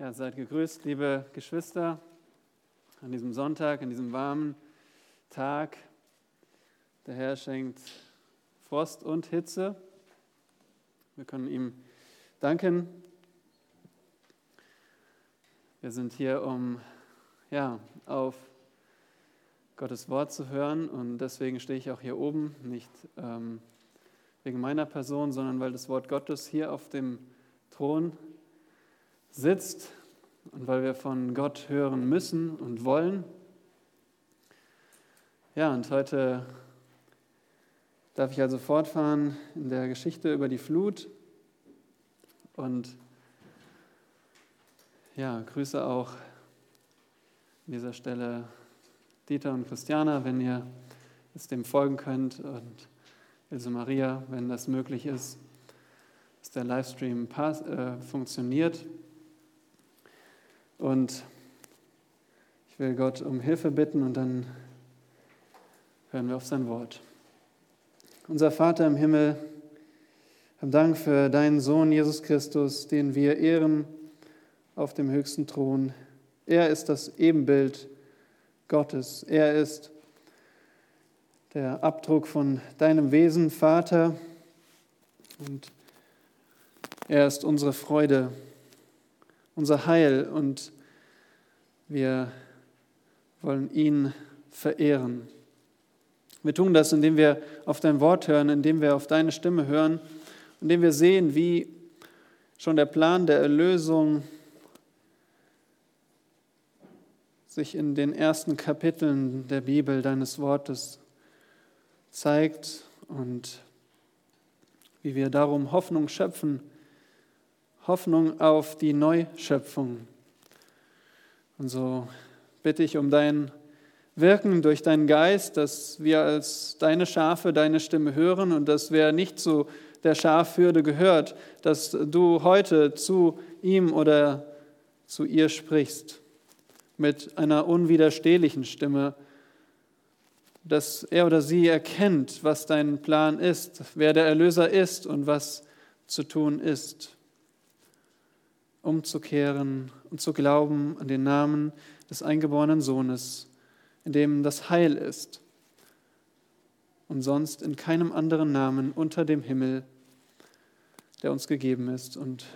Ja, seid gegrüßt, liebe Geschwister, an diesem Sonntag, an diesem warmen Tag. Der Herr schenkt Frost und Hitze. Wir können ihm danken. Wir sind hier, um ja, auf Gottes Wort zu hören und deswegen stehe ich auch hier oben, nicht ähm, wegen meiner Person, sondern weil das Wort Gottes hier auf dem Thron sitzt und weil wir von Gott hören müssen und wollen. Ja, und heute darf ich also fortfahren in der Geschichte über die Flut und ja, grüße auch an dieser Stelle Dieter und Christiana, wenn ihr es dem folgen könnt und Ilse Maria, wenn das möglich ist, dass der Livestream pass, äh, funktioniert. Und ich will Gott um Hilfe bitten und dann hören wir auf sein Wort. Unser Vater im Himmel, haben Dank für deinen Sohn Jesus Christus, den wir ehren auf dem höchsten Thron. Er ist das Ebenbild Gottes. Er ist der Abdruck von deinem Wesen, Vater. Und er ist unsere Freude unser Heil und wir wollen ihn verehren. Wir tun das, indem wir auf dein Wort hören, indem wir auf deine Stimme hören, indem wir sehen, wie schon der Plan der Erlösung sich in den ersten Kapiteln der Bibel deines Wortes zeigt und wie wir darum Hoffnung schöpfen Hoffnung auf die Neuschöpfung. Und so bitte ich um dein Wirken durch deinen Geist, dass wir als deine Schafe deine Stimme hören und dass wer nicht zu der Schafhürde gehört, dass du heute zu ihm oder zu ihr sprichst mit einer unwiderstehlichen Stimme, dass er oder sie erkennt, was dein Plan ist, wer der Erlöser ist und was zu tun ist umzukehren und zu glauben an den Namen des eingeborenen Sohnes, in dem das Heil ist und sonst in keinem anderen Namen unter dem Himmel, der uns gegeben ist. Und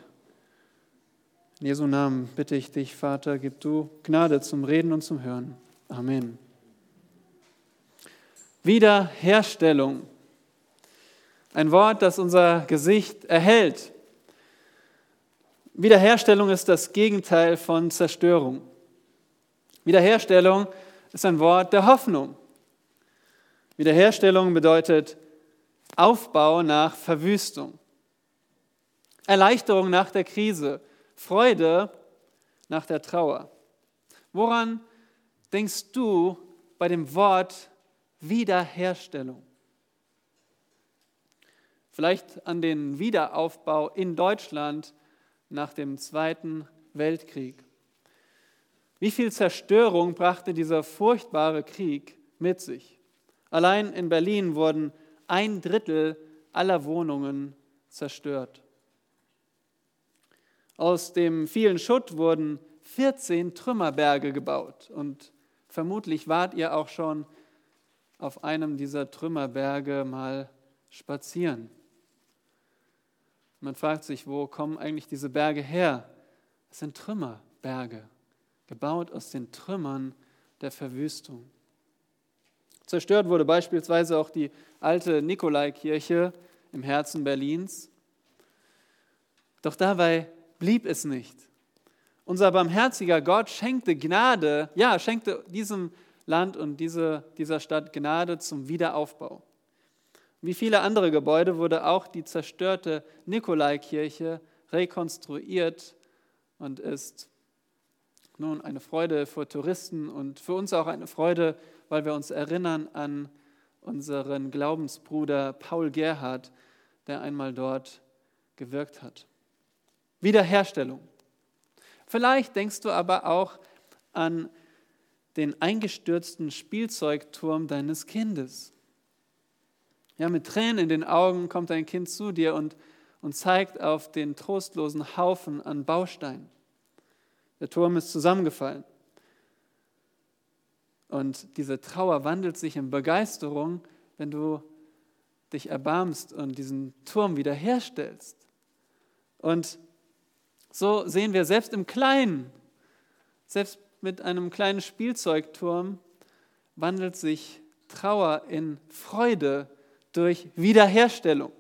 in Jesu Namen bitte ich dich, Vater, gib du Gnade zum Reden und zum Hören. Amen. Wiederherstellung. Ein Wort, das unser Gesicht erhält. Wiederherstellung ist das Gegenteil von Zerstörung. Wiederherstellung ist ein Wort der Hoffnung. Wiederherstellung bedeutet Aufbau nach Verwüstung, Erleichterung nach der Krise, Freude nach der Trauer. Woran denkst du bei dem Wort Wiederherstellung? Vielleicht an den Wiederaufbau in Deutschland nach dem Zweiten Weltkrieg. Wie viel Zerstörung brachte dieser furchtbare Krieg mit sich? Allein in Berlin wurden ein Drittel aller Wohnungen zerstört. Aus dem vielen Schutt wurden 14 Trümmerberge gebaut und vermutlich wart ihr auch schon auf einem dieser Trümmerberge mal spazieren. Man fragt sich, wo kommen eigentlich diese Berge her? Es sind Trümmerberge, gebaut aus den Trümmern der Verwüstung. Zerstört wurde beispielsweise auch die alte Nikolaikirche im Herzen Berlins. Doch dabei blieb es nicht. Unser barmherziger Gott schenkte Gnade, ja, schenkte diesem Land und diese, dieser Stadt Gnade zum Wiederaufbau. Wie viele andere Gebäude wurde auch die zerstörte Nikolaikirche rekonstruiert und ist nun eine Freude für Touristen und für uns auch eine Freude, weil wir uns erinnern an unseren Glaubensbruder Paul Gerhard, der einmal dort gewirkt hat. Wiederherstellung. Vielleicht denkst du aber auch an den eingestürzten Spielzeugturm deines Kindes. Ja, mit Tränen in den Augen kommt dein Kind zu dir und, und zeigt auf den trostlosen Haufen an Bausteinen. Der Turm ist zusammengefallen. Und diese Trauer wandelt sich in Begeisterung, wenn du dich erbarmst und diesen Turm wiederherstellst. Und so sehen wir selbst im Kleinen, selbst mit einem kleinen Spielzeugturm, wandelt sich Trauer in Freude durch Wiederherstellung.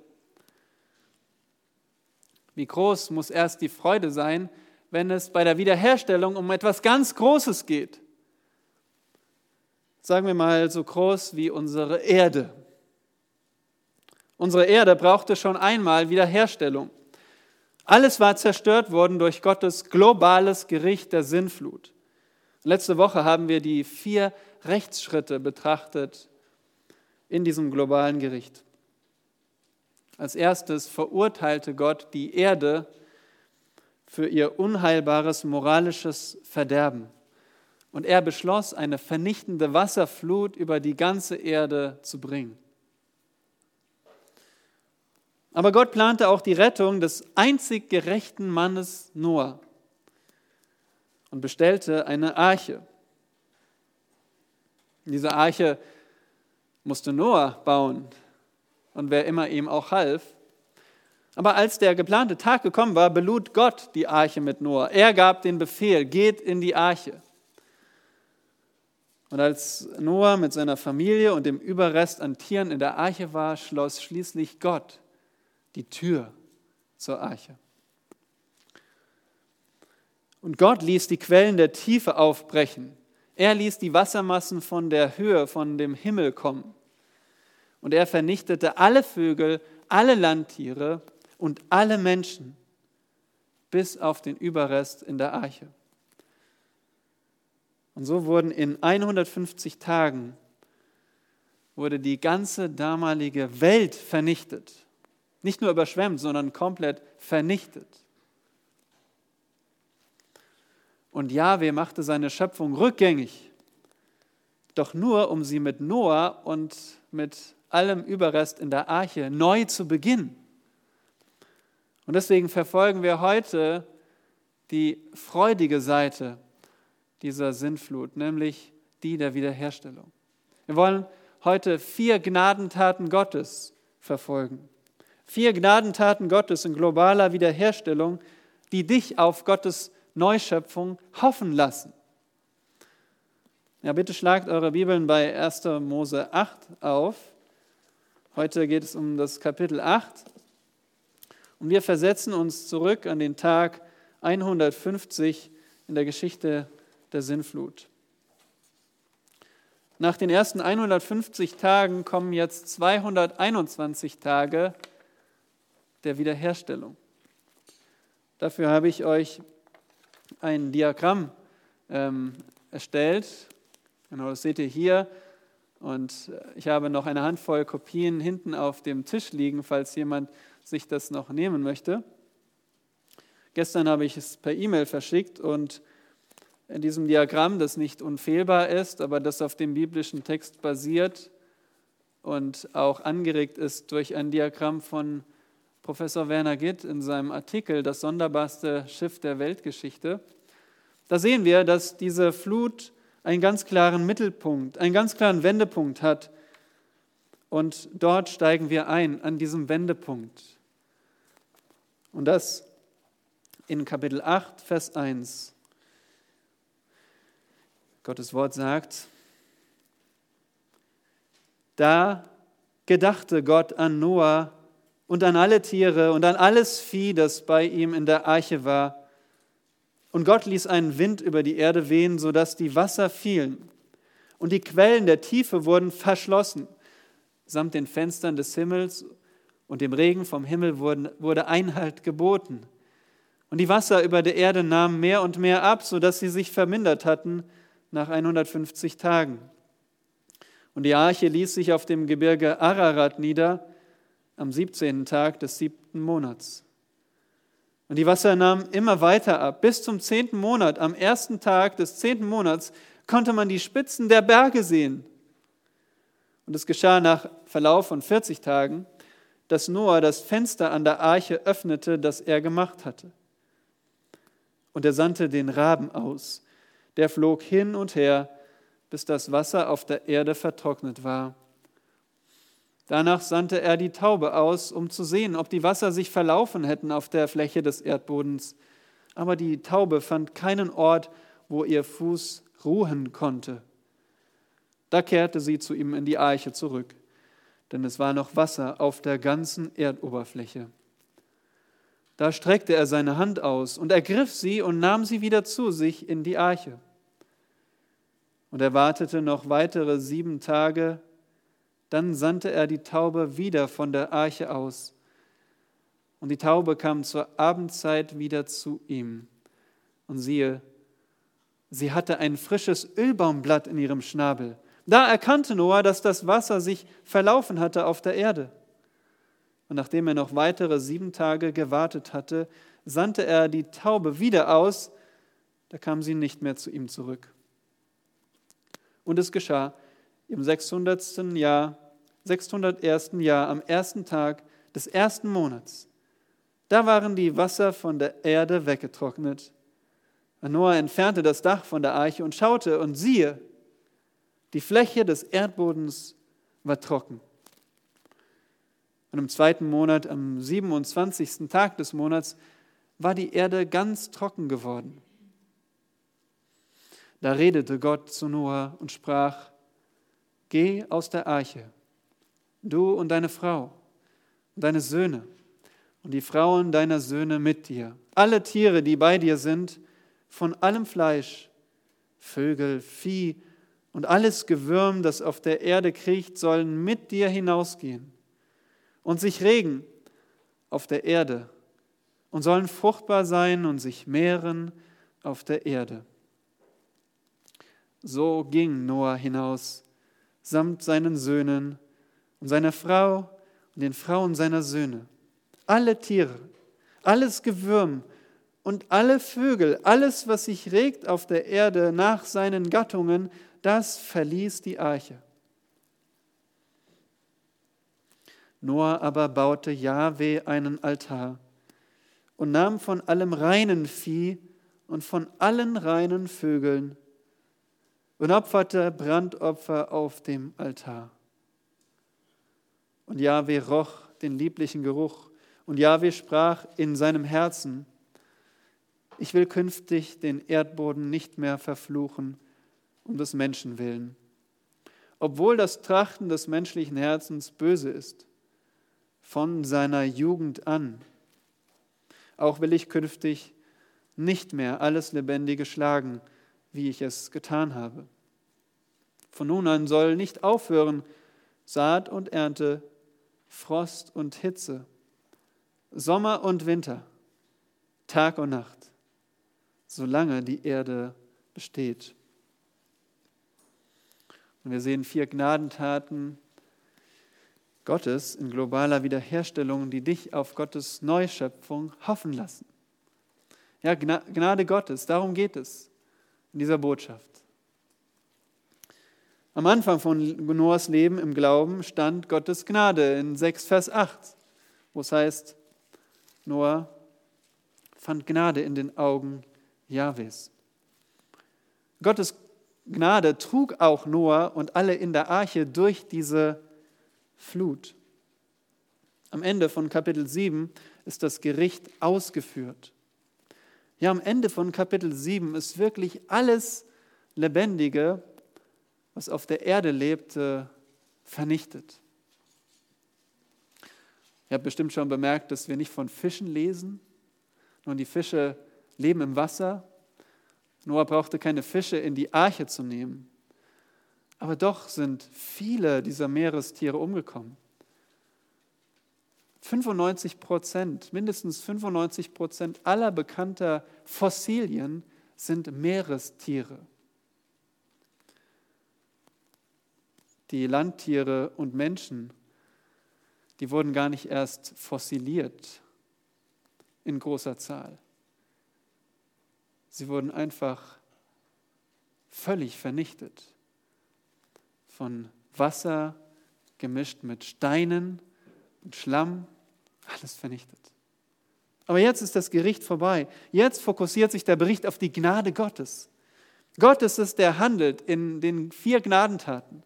Wie groß muss erst die Freude sein, wenn es bei der Wiederherstellung um etwas ganz Großes geht? Sagen wir mal so groß wie unsere Erde. Unsere Erde brauchte schon einmal Wiederherstellung. Alles war zerstört worden durch Gottes globales Gericht der Sinnflut. Letzte Woche haben wir die vier Rechtsschritte betrachtet in diesem globalen Gericht. Als erstes verurteilte Gott die Erde für ihr unheilbares moralisches Verderben. Und er beschloss, eine vernichtende Wasserflut über die ganze Erde zu bringen. Aber Gott plante auch die Rettung des einzig gerechten Mannes Noah und bestellte eine Arche. Diese Arche musste Noah bauen und wer immer ihm auch half. Aber als der geplante Tag gekommen war, belud Gott die Arche mit Noah. Er gab den Befehl, geht in die Arche. Und als Noah mit seiner Familie und dem Überrest an Tieren in der Arche war, schloss schließlich Gott die Tür zur Arche. Und Gott ließ die Quellen der Tiefe aufbrechen. Er ließ die Wassermassen von der Höhe, von dem Himmel kommen. Und er vernichtete alle Vögel, alle Landtiere und alle Menschen, bis auf den Überrest in der Arche. Und so wurden in 150 Tagen wurde die ganze damalige Welt vernichtet. Nicht nur überschwemmt, sondern komplett vernichtet. Und Jahwe machte seine Schöpfung rückgängig, doch nur, um sie mit Noah und mit allem Überrest in der Arche neu zu beginnen. Und deswegen verfolgen wir heute die freudige Seite dieser Sinnflut, nämlich die der Wiederherstellung. Wir wollen heute vier Gnadentaten Gottes verfolgen. Vier Gnadentaten Gottes in globaler Wiederherstellung, die dich auf Gottes Neuschöpfung hoffen lassen. Ja, bitte schlagt eure Bibeln bei 1. Mose 8 auf. Heute geht es um das Kapitel 8. Und wir versetzen uns zurück an den Tag 150 in der Geschichte der Sinnflut. Nach den ersten 150 Tagen kommen jetzt 221 Tage der Wiederherstellung. Dafür habe ich euch ein Diagramm ähm, erstellt. Genau, das seht ihr hier. Und ich habe noch eine Handvoll Kopien hinten auf dem Tisch liegen, falls jemand sich das noch nehmen möchte. Gestern habe ich es per E-Mail verschickt und in diesem Diagramm, das nicht unfehlbar ist, aber das auf dem biblischen Text basiert und auch angeregt ist durch ein Diagramm von Professor Werner Gitt in seinem Artikel Das sonderbarste Schiff der Weltgeschichte. Da sehen wir, dass diese Flut einen ganz klaren Mittelpunkt, einen ganz klaren Wendepunkt hat. Und dort steigen wir ein, an diesem Wendepunkt. Und das in Kapitel 8, Vers 1. Gottes Wort sagt, da gedachte Gott an Noah und an alle Tiere und an alles Vieh, das bei ihm in der Arche war. Und Gott ließ einen Wind über die Erde wehen, sodass die Wasser fielen. Und die Quellen der Tiefe wurden verschlossen, samt den Fenstern des Himmels und dem Regen vom Himmel wurde Einhalt geboten. Und die Wasser über der Erde nahmen mehr und mehr ab, sodass sie sich vermindert hatten, nach 150 Tagen. Und die Arche ließ sich auf dem Gebirge Ararat nieder am 17. Tag des siebten Monats. Und die Wasser nahmen immer weiter ab. Bis zum zehnten Monat, am ersten Tag des zehnten Monats, konnte man die Spitzen der Berge sehen. Und es geschah nach Verlauf von 40 Tagen, dass Noah das Fenster an der Arche öffnete, das er gemacht hatte. Und er sandte den Raben aus. Der flog hin und her, bis das Wasser auf der Erde vertrocknet war. Danach sandte er die Taube aus, um zu sehen, ob die Wasser sich verlaufen hätten auf der Fläche des Erdbodens. Aber die Taube fand keinen Ort, wo ihr Fuß ruhen konnte. Da kehrte sie zu ihm in die Eiche zurück, denn es war noch Wasser auf der ganzen Erdoberfläche. Da streckte er seine Hand aus und ergriff sie und nahm sie wieder zu sich in die Arche. Und er wartete noch weitere sieben Tage, dann sandte er die Taube wieder von der Arche aus. Und die Taube kam zur Abendzeit wieder zu ihm. Und siehe, sie hatte ein frisches Ölbaumblatt in ihrem Schnabel. Da erkannte Noah, dass das Wasser sich verlaufen hatte auf der Erde. Und nachdem er noch weitere sieben Tage gewartet hatte, sandte er die Taube wieder aus, da kam sie nicht mehr zu ihm zurück. Und es geschah im 600. Jahr, 601. Jahr, am ersten Tag des ersten Monats. Da waren die Wasser von der Erde weggetrocknet. Noah entfernte das Dach von der Arche und schaute, und siehe, die Fläche des Erdbodens war trocken. Und im zweiten Monat, am 27. Tag des Monats, war die Erde ganz trocken geworden. Da redete Gott zu Noah und sprach, Geh aus der Arche, du und deine Frau und deine Söhne und die Frauen deiner Söhne mit dir, alle Tiere, die bei dir sind, von allem Fleisch, Vögel, Vieh und alles Gewürm, das auf der Erde kriecht, sollen mit dir hinausgehen und sich regen auf der Erde und sollen fruchtbar sein und sich mehren auf der Erde. So ging Noah hinaus, samt seinen Söhnen und seiner Frau und den Frauen seiner Söhne. Alle Tiere, alles Gewürm und alle Vögel, alles, was sich regt auf der Erde nach seinen Gattungen, das verließ die Arche. Noah aber baute Jahwe einen Altar und nahm von allem reinen Vieh und von allen reinen Vögeln und opferte Brandopfer auf dem Altar. Und Jahwe roch den lieblichen Geruch und Jahwe sprach in seinem Herzen, ich will künftig den Erdboden nicht mehr verfluchen, um des Menschen willen. Obwohl das Trachten des menschlichen Herzens böse ist, von seiner Jugend an. Auch will ich künftig nicht mehr alles Lebendige schlagen, wie ich es getan habe. Von nun an soll nicht aufhören Saat und Ernte, Frost und Hitze, Sommer und Winter, Tag und Nacht, solange die Erde besteht. Und wir sehen vier Gnadentaten Gottes in globaler Wiederherstellung, die dich auf Gottes Neuschöpfung hoffen lassen. Ja, Gnade Gottes, darum geht es in dieser Botschaft. Am Anfang von Noahs Leben im Glauben stand Gottes Gnade in 6 Vers 8, wo es heißt, Noah fand Gnade in den Augen Jahwes. Gottes Gnade trug auch Noah und alle in der Arche durch diese Flut. Am Ende von Kapitel 7 ist das Gericht ausgeführt. Ja, am Ende von Kapitel 7 ist wirklich alles Lebendige, was auf der Erde lebte, vernichtet. Ihr habt bestimmt schon bemerkt, dass wir nicht von Fischen lesen, sondern die Fische leben im Wasser. Noah brauchte keine Fische in die Arche zu nehmen. Aber doch sind viele dieser Meerestiere umgekommen. 95 Prozent, mindestens 95 Prozent aller bekannter Fossilien sind Meerestiere. Die Landtiere und Menschen, die wurden gar nicht erst fossiliert in großer Zahl. Sie wurden einfach völlig vernichtet von Wasser gemischt mit Steinen und Schlamm, alles vernichtet. Aber jetzt ist das Gericht vorbei. Jetzt fokussiert sich der Bericht auf die Gnade Gottes. Gott ist es, der handelt in den vier Gnadentaten.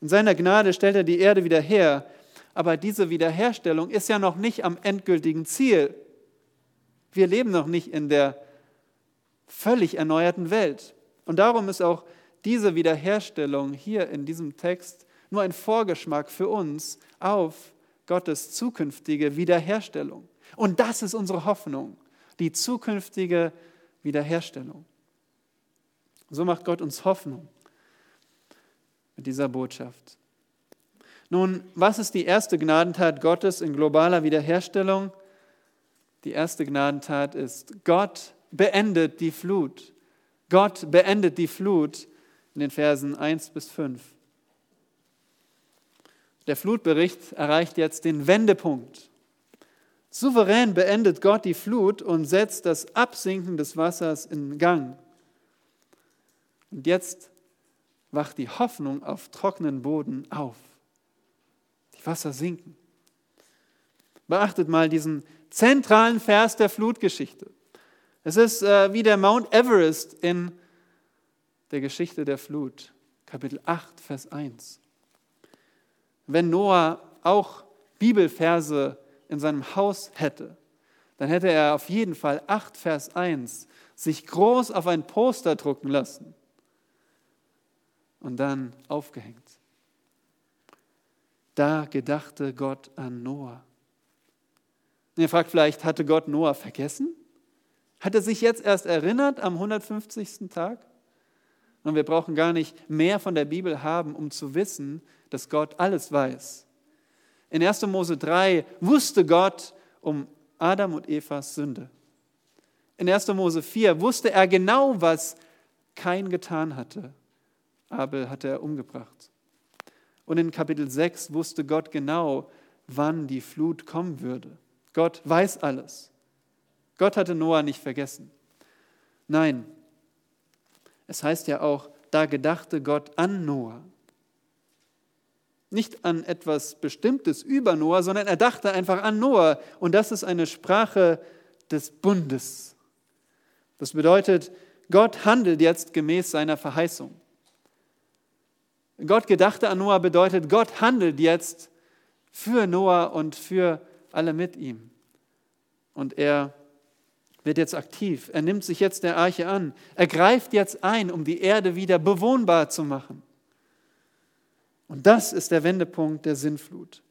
In seiner Gnade stellt er die Erde wieder her. Aber diese Wiederherstellung ist ja noch nicht am endgültigen Ziel. Wir leben noch nicht in der völlig erneuerten Welt. Und darum ist auch diese Wiederherstellung hier in diesem Text nur ein Vorgeschmack für uns auf Gottes zukünftige Wiederherstellung. Und das ist unsere Hoffnung, die zukünftige Wiederherstellung. So macht Gott uns Hoffnung mit dieser Botschaft. Nun, was ist die erste Gnadentat Gottes in globaler Wiederherstellung? Die erste Gnadentat ist, Gott beendet die Flut. Gott beendet die Flut in den Versen 1 bis 5. Der Flutbericht erreicht jetzt den Wendepunkt. Souverän beendet Gott die Flut und setzt das Absinken des Wassers in Gang. Und jetzt wacht die Hoffnung auf trockenen Boden auf. Die Wasser sinken. Beachtet mal diesen zentralen Vers der Flutgeschichte. Es ist äh, wie der Mount Everest in der Geschichte der Flut, Kapitel 8, Vers 1. Wenn Noah auch Bibelverse in seinem Haus hätte, dann hätte er auf jeden Fall 8, Vers 1 sich groß auf ein Poster drucken lassen und dann aufgehängt. Da gedachte Gott an Noah. ihr fragt vielleicht, hatte Gott Noah vergessen? Hat er sich jetzt erst erinnert am 150. Tag? Und wir brauchen gar nicht mehr von der Bibel haben, um zu wissen, dass Gott alles weiß. In 1. Mose 3 wusste Gott um Adam und Evas Sünde. In 1. Mose 4 wusste er genau, was Kain getan hatte. Abel hatte er umgebracht. Und in Kapitel 6 wusste Gott genau, wann die Flut kommen würde. Gott weiß alles. Gott hatte Noah nicht vergessen. Nein, es heißt ja auch, da gedachte Gott an Noah. Nicht an etwas Bestimmtes über Noah, sondern er dachte einfach an Noah. Und das ist eine Sprache des Bundes. Das bedeutet, Gott handelt jetzt gemäß seiner Verheißung. Gott gedachte an Noah bedeutet, Gott handelt jetzt für Noah und für alle mit ihm. Und er wird jetzt aktiv. Er nimmt sich jetzt der Arche an. Er greift jetzt ein, um die Erde wieder bewohnbar zu machen. Und das ist der Wendepunkt der Sinnflut.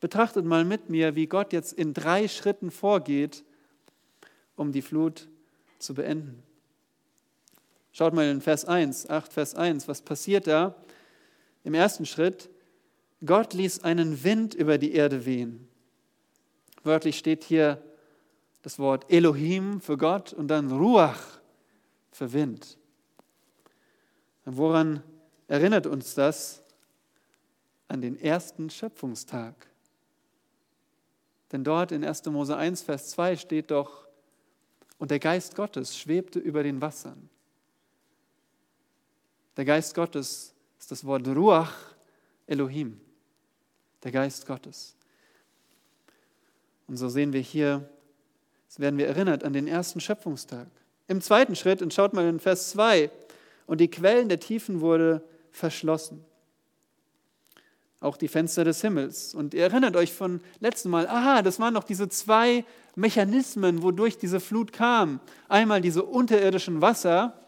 Betrachtet mal mit mir, wie Gott jetzt in drei Schritten vorgeht, um die Flut zu beenden. Schaut mal in Vers 1, 8 Vers 1, was passiert da? Im ersten Schritt, Gott ließ einen Wind über die Erde wehen. Wörtlich steht hier das Wort Elohim für Gott und dann Ruach für Wind. Woran erinnert uns das? An den ersten Schöpfungstag. Denn dort in 1. Mose 1, Vers 2 steht doch, und der Geist Gottes schwebte über den Wassern. Der Geist Gottes ist das Wort Ruach Elohim, der Geist Gottes. Und so sehen wir hier Jetzt werden wir erinnert an den ersten Schöpfungstag. Im zweiten Schritt, und schaut mal in Vers 2, und die Quellen der Tiefen wurde verschlossen. Auch die Fenster des Himmels. Und ihr erinnert euch von letztem Mal, aha, das waren noch diese zwei Mechanismen, wodurch diese Flut kam. Einmal diese unterirdischen Wasser,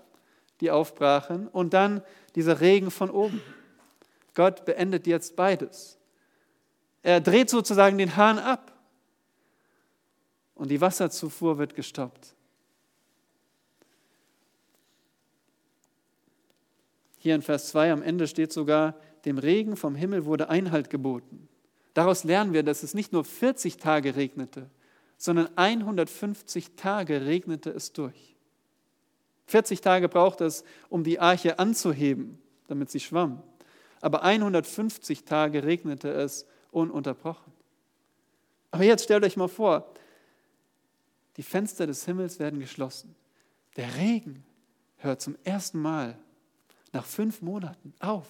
die aufbrachen, und dann dieser Regen von oben. Gott beendet jetzt beides. Er dreht sozusagen den Hahn ab und die Wasserzufuhr wird gestoppt. Hier in Vers 2 am Ende steht sogar, dem Regen vom Himmel wurde Einhalt geboten. Daraus lernen wir, dass es nicht nur 40 Tage regnete, sondern 150 Tage regnete es durch. 40 Tage braucht es, um die Arche anzuheben, damit sie schwamm. Aber 150 Tage regnete es ununterbrochen. Aber jetzt stellt euch mal vor, die Fenster des Himmels werden geschlossen. Der Regen hört zum ersten Mal nach fünf Monaten auf.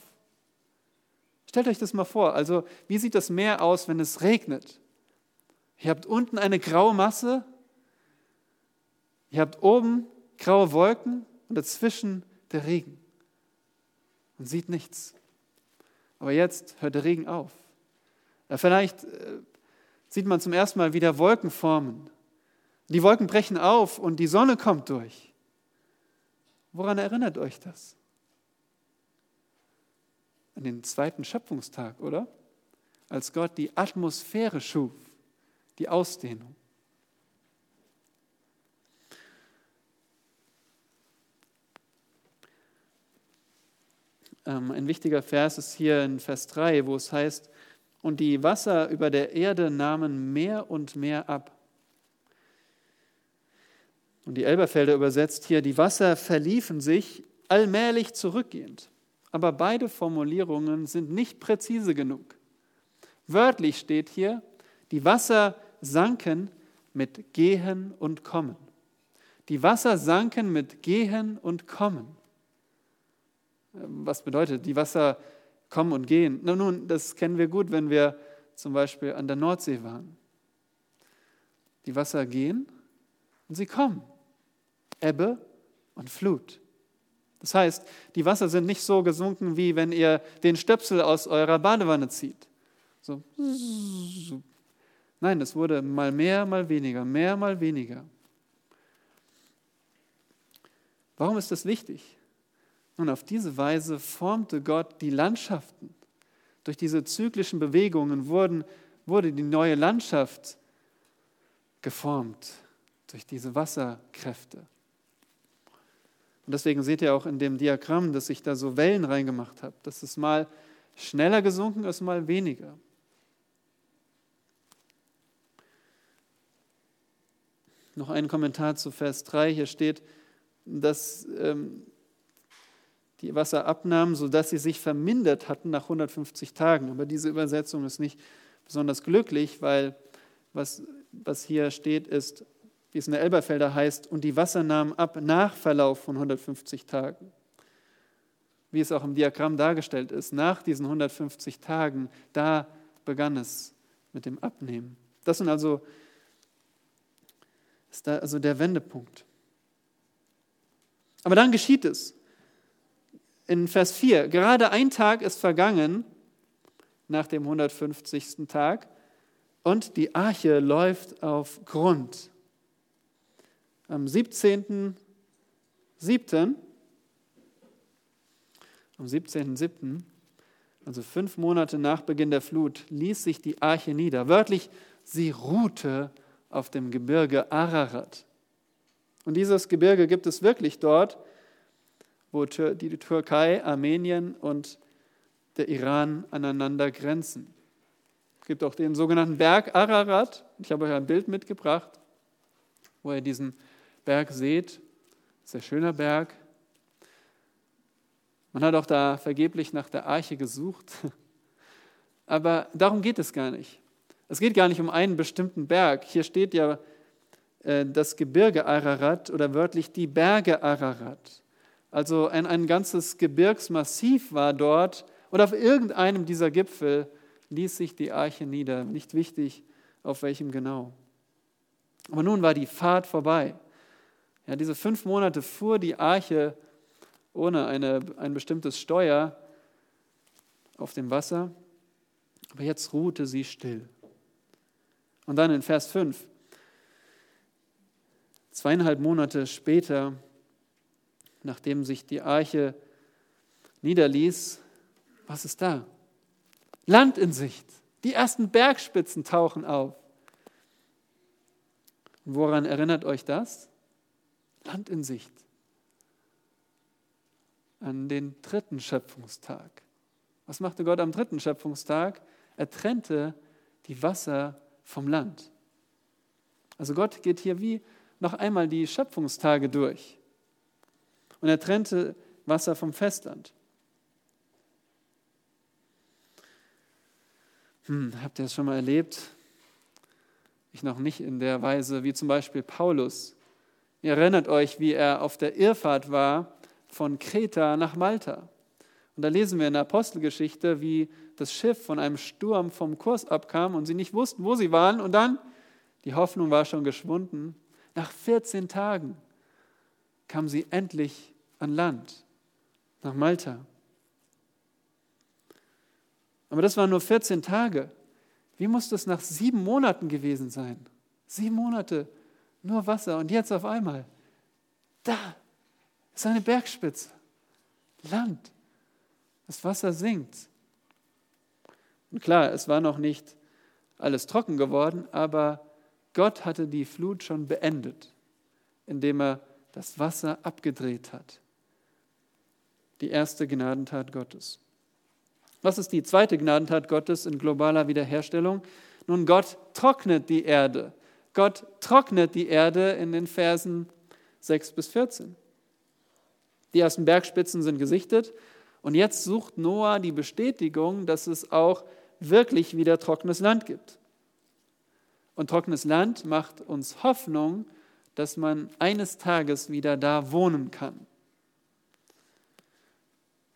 Stellt euch das mal vor. Also, wie sieht das Meer aus, wenn es regnet? Ihr habt unten eine graue Masse, ihr habt oben graue Wolken und dazwischen der Regen. Man sieht nichts. Aber jetzt hört der Regen auf. Vielleicht äh, sieht man zum ersten Mal wieder Wolken formen. Die Wolken brechen auf und die Sonne kommt durch. Woran erinnert euch das? An den zweiten Schöpfungstag, oder? Als Gott die Atmosphäre schuf, die Ausdehnung. Ein wichtiger Vers ist hier in Vers 3, wo es heißt, und die Wasser über der Erde nahmen mehr und mehr ab. Und die Elberfelder übersetzt hier, die Wasser verliefen sich allmählich zurückgehend. Aber beide Formulierungen sind nicht präzise genug. Wörtlich steht hier, die Wasser sanken mit Gehen und Kommen. Die Wasser sanken mit Gehen und Kommen. Was bedeutet, die Wasser kommen und gehen? Na nun, das kennen wir gut, wenn wir zum Beispiel an der Nordsee waren. Die Wasser gehen und sie kommen. Ebbe und Flut. Das heißt, die Wasser sind nicht so gesunken, wie wenn ihr den Stöpsel aus eurer Badewanne zieht. So. Nein, es wurde mal mehr, mal weniger, mehr, mal weniger. Warum ist das wichtig? Und auf diese Weise formte Gott die Landschaften. Durch diese zyklischen Bewegungen wurden, wurde die neue Landschaft geformt, durch diese Wasserkräfte. Und deswegen seht ihr auch in dem Diagramm, dass ich da so Wellen reingemacht habe, dass es mal schneller gesunken ist, mal weniger. Noch ein Kommentar zu Vers 3. Hier steht, dass ähm, die Wasser abnahmen, sodass sie sich vermindert hatten nach 150 Tagen. Aber diese Übersetzung ist nicht besonders glücklich, weil was, was hier steht, ist, wie es in der Elberfelder heißt, und die Wasser nahmen ab nach Verlauf von 150 Tagen. Wie es auch im Diagramm dargestellt ist, nach diesen 150 Tagen, da begann es mit dem Abnehmen. Das sind also, ist da also der Wendepunkt. Aber dann geschieht es in Vers 4, gerade ein Tag ist vergangen nach dem 150. Tag und die Arche läuft auf Grund. Am 17.07., am 17.07., also fünf Monate nach Beginn der Flut, ließ sich die Arche nieder. Wörtlich, sie ruhte auf dem Gebirge Ararat. Und dieses Gebirge gibt es wirklich dort wo die Türkei, Armenien und der Iran aneinander grenzen. Es gibt auch den sogenannten Berg Ararat. Ich habe euch ein Bild mitgebracht, wo ihr diesen Berg seht. Sehr schöner Berg. Man hat auch da vergeblich nach der Arche gesucht. Aber darum geht es gar nicht. Es geht gar nicht um einen bestimmten Berg. Hier steht ja äh, das Gebirge Ararat oder wörtlich die Berge Ararat. Also ein, ein ganzes Gebirgsmassiv war dort und auf irgendeinem dieser Gipfel ließ sich die Arche nieder. Nicht wichtig, auf welchem genau. Aber nun war die Fahrt vorbei. Ja, diese fünf Monate fuhr die Arche ohne eine, ein bestimmtes Steuer auf dem Wasser, aber jetzt ruhte sie still. Und dann in Vers 5, zweieinhalb Monate später nachdem sich die Arche niederließ, was ist da? Land in Sicht. Die ersten Bergspitzen tauchen auf. Woran erinnert euch das? Land in Sicht. An den dritten Schöpfungstag. Was machte Gott am dritten Schöpfungstag? Er trennte die Wasser vom Land. Also Gott geht hier wie noch einmal die Schöpfungstage durch und er trennte Wasser vom Festland. Hm, habt ihr das schon mal erlebt? Ich noch nicht in der Weise wie zum Beispiel Paulus. Ihr erinnert euch, wie er auf der Irrfahrt war von Kreta nach Malta. Und da lesen wir in der Apostelgeschichte, wie das Schiff von einem Sturm vom Kurs abkam und sie nicht wussten, wo sie waren. Und dann Die Hoffnung war schon geschwunden. Nach 14 Tagen kam sie endlich an Land, nach Malta. Aber das waren nur 14 Tage. Wie muss das nach sieben Monaten gewesen sein? Sieben Monate, nur Wasser und jetzt auf einmal. Da ist eine Bergspitze, Land. Das Wasser sinkt. Und klar, es war noch nicht alles trocken geworden, aber Gott hatte die Flut schon beendet, indem er das Wasser abgedreht hat. Die erste Gnadentat Gottes. Was ist die zweite Gnadentat Gottes in globaler Wiederherstellung? Nun, Gott trocknet die Erde. Gott trocknet die Erde in den Versen 6 bis 14. Die ersten Bergspitzen sind gesichtet und jetzt sucht Noah die Bestätigung, dass es auch wirklich wieder trockenes Land gibt. Und trockenes Land macht uns Hoffnung, dass man eines Tages wieder da wohnen kann.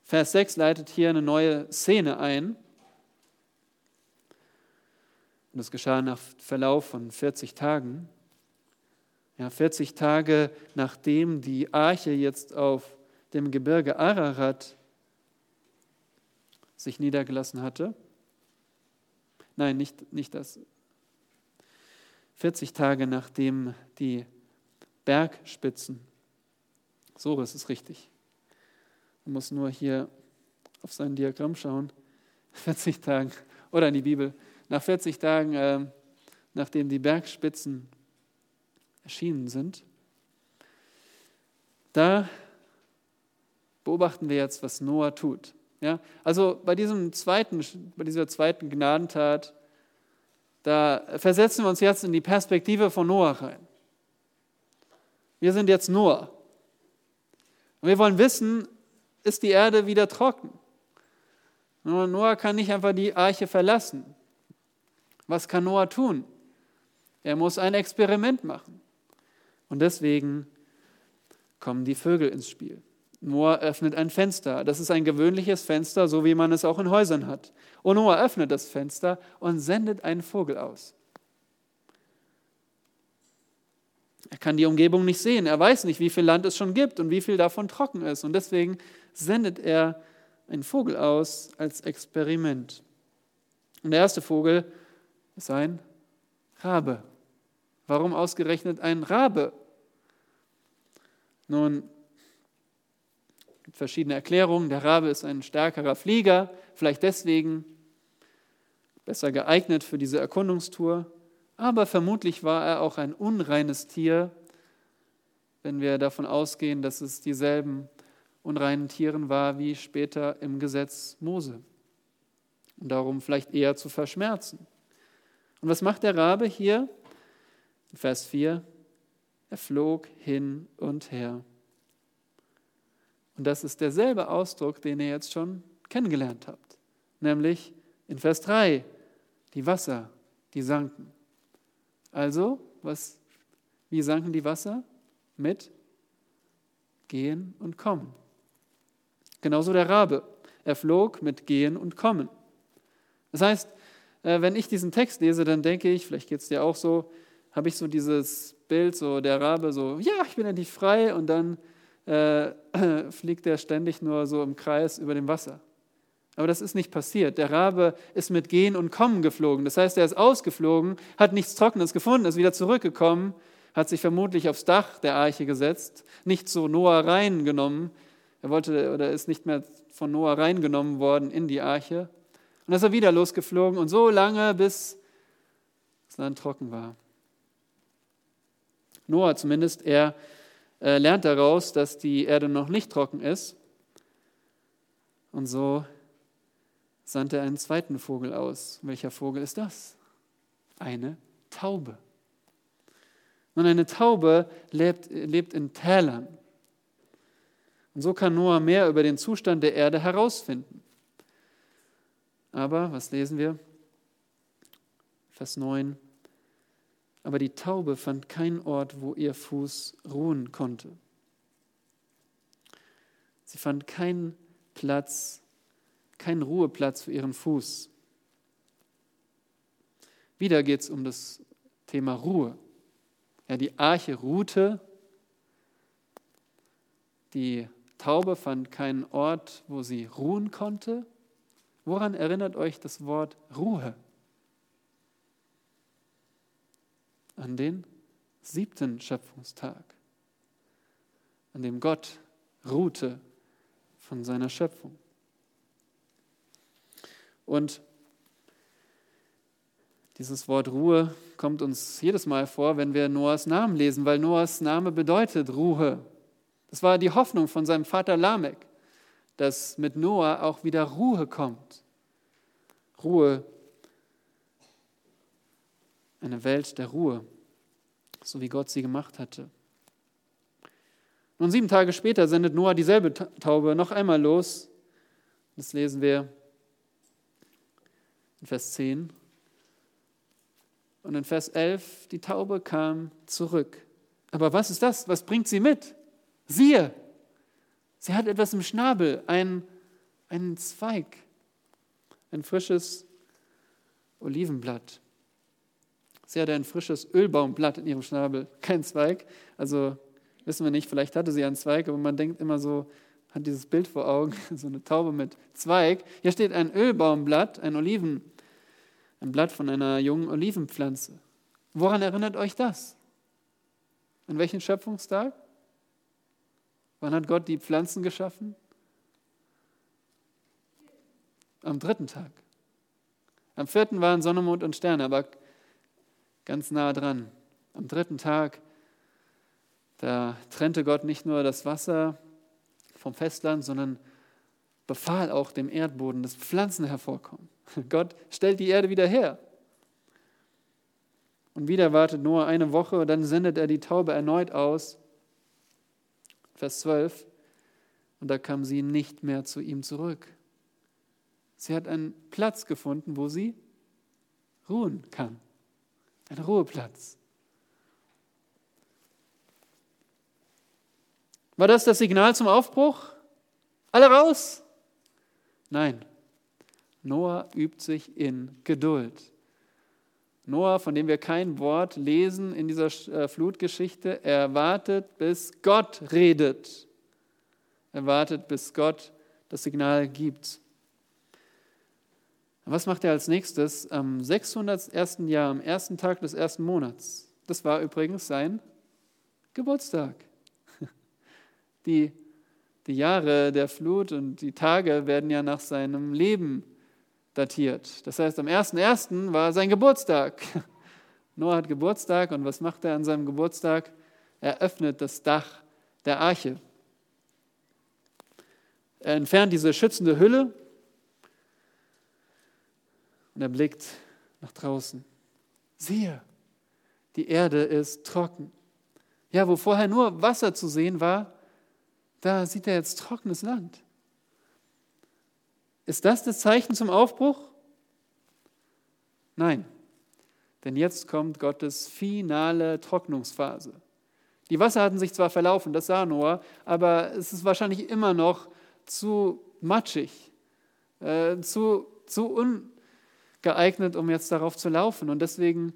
Vers 6 leitet hier eine neue Szene ein. Und das geschah nach Verlauf von 40 Tagen. Ja, 40 Tage nachdem die Arche jetzt auf dem Gebirge Ararat sich niedergelassen hatte. Nein, nicht, nicht das. 40 Tage nachdem die Bergspitzen, so ist es richtig. Man muss nur hier auf sein Diagramm schauen. 40 Tage, oder in die Bibel, nach 40 Tagen, äh, nachdem die Bergspitzen erschienen sind, da beobachten wir jetzt, was Noah tut. Ja? Also bei, diesem zweiten, bei dieser zweiten Gnadentat, da versetzen wir uns jetzt in die Perspektive von Noah rein. Wir sind jetzt Noah. Und wir wollen wissen, ist die Erde wieder trocken? Noah kann nicht einfach die Arche verlassen. Was kann Noah tun? Er muss ein Experiment machen. Und deswegen kommen die Vögel ins Spiel. Noah öffnet ein Fenster. Das ist ein gewöhnliches Fenster, so wie man es auch in Häusern hat. Und Noah öffnet das Fenster und sendet einen Vogel aus. Er kann die Umgebung nicht sehen. Er weiß nicht, wie viel Land es schon gibt und wie viel davon trocken ist. Und deswegen sendet er einen Vogel aus als Experiment. Und der erste Vogel ist ein Rabe. Warum ausgerechnet ein Rabe? Nun, gibt verschiedene Erklärungen. Der Rabe ist ein stärkerer Flieger, vielleicht deswegen besser geeignet für diese Erkundungstour. Aber vermutlich war er auch ein unreines Tier, wenn wir davon ausgehen, dass es dieselben unreinen Tieren war wie später im Gesetz Mose. Und darum vielleicht eher zu verschmerzen. Und was macht der Rabe hier? Vers 4. Er flog hin und her. Und das ist derselbe Ausdruck, den ihr jetzt schon kennengelernt habt, nämlich in Vers 3, die Wasser, die sanken. Also, was, wie sanken die Wasser? Mit Gehen und Kommen. Genauso der Rabe. Er flog mit Gehen und Kommen. Das heißt, äh, wenn ich diesen Text lese, dann denke ich, vielleicht geht es dir auch so, habe ich so dieses Bild, so der Rabe, so, ja, ich bin endlich frei und dann äh, fliegt er ständig nur so im Kreis über dem Wasser. Aber das ist nicht passiert. Der Rabe ist mit Gehen und Kommen geflogen. Das heißt, er ist ausgeflogen, hat nichts Trockenes gefunden, ist wieder zurückgekommen, hat sich vermutlich aufs Dach der Arche gesetzt, nicht zu Noah reingenommen. Er wollte oder ist nicht mehr von Noah reingenommen worden in die Arche. Und ist er wieder losgeflogen und so lange, bis das Land trocken war. Noah zumindest, er äh, lernt daraus, dass die Erde noch nicht trocken ist. Und so sandte er einen zweiten Vogel aus. Welcher Vogel ist das? Eine Taube. Nun, eine Taube lebt, lebt in Tälern. Und so kann Noah mehr über den Zustand der Erde herausfinden. Aber, was lesen wir? Vers 9. Aber die Taube fand keinen Ort, wo ihr Fuß ruhen konnte. Sie fand keinen Platz, keinen Ruheplatz für ihren Fuß. Wieder geht es um das Thema Ruhe. Ja, die Arche ruhte, die Taube fand keinen Ort, wo sie ruhen konnte. Woran erinnert euch das Wort Ruhe? An den siebten Schöpfungstag, an dem Gott ruhte von seiner Schöpfung. Und dieses Wort Ruhe kommt uns jedes Mal vor, wenn wir Noahs Namen lesen, weil Noahs Name bedeutet Ruhe. Das war die Hoffnung von seinem Vater Lamech, dass mit Noah auch wieder Ruhe kommt. Ruhe, eine Welt der Ruhe, so wie Gott sie gemacht hatte. Nun sieben Tage später sendet Noah dieselbe Taube noch einmal los. Das lesen wir in Vers 10. Und in Vers 11, die Taube kam zurück. Aber was ist das? Was bringt sie mit? Siehe, sie hat etwas im Schnabel, ein, einen Zweig, ein frisches Olivenblatt. Sie hatte ein frisches Ölbaumblatt in ihrem Schnabel, kein Zweig. Also wissen wir nicht, vielleicht hatte sie einen Zweig, aber man denkt immer so, hat dieses Bild vor Augen, so eine Taube mit Zweig. Hier steht ein Ölbaumblatt, ein Oliven, ein Blatt von einer jungen Olivenpflanze. Woran erinnert euch das? An welchen Schöpfungstag? Wann hat Gott die Pflanzen geschaffen? Am dritten Tag. Am vierten waren Sonne, Mond und Sterne, aber ganz nah dran. Am dritten Tag, da trennte Gott nicht nur das Wasser vom Festland, sondern befahl auch dem Erdboden, dass Pflanzen hervorkommen. Gott stellt die Erde wieder her. Und wieder wartet Noah eine Woche, dann sendet er die Taube erneut aus Vers 12. Und da kam sie nicht mehr zu ihm zurück. Sie hat einen Platz gefunden, wo sie ruhen kann. Ein Ruheplatz. War das das Signal zum Aufbruch? Alle raus? Nein. Noah übt sich in Geduld. Noah, von dem wir kein Wort lesen in dieser äh, Flutgeschichte, er wartet, bis Gott redet. Er wartet, bis Gott das Signal gibt. Was macht er als nächstes? Am 601. Jahr, am ersten Tag des ersten Monats. Das war übrigens sein Geburtstag. Die, die Jahre der Flut und die Tage werden ja nach seinem Leben datiert. Das heißt, am 1.1. war sein Geburtstag. Noah hat Geburtstag und was macht er an seinem Geburtstag? Er öffnet das Dach der Arche. Er entfernt diese schützende Hülle und er blickt nach draußen. Siehe, die Erde ist trocken. Ja, wo vorher nur Wasser zu sehen war, da sieht er jetzt trockenes Land. Ist das das Zeichen zum Aufbruch? Nein, denn jetzt kommt Gottes finale Trocknungsphase. Die Wasser hatten sich zwar verlaufen, das sah Noah, aber es ist wahrscheinlich immer noch zu matschig, äh, zu, zu ungeeignet, um jetzt darauf zu laufen. Und deswegen,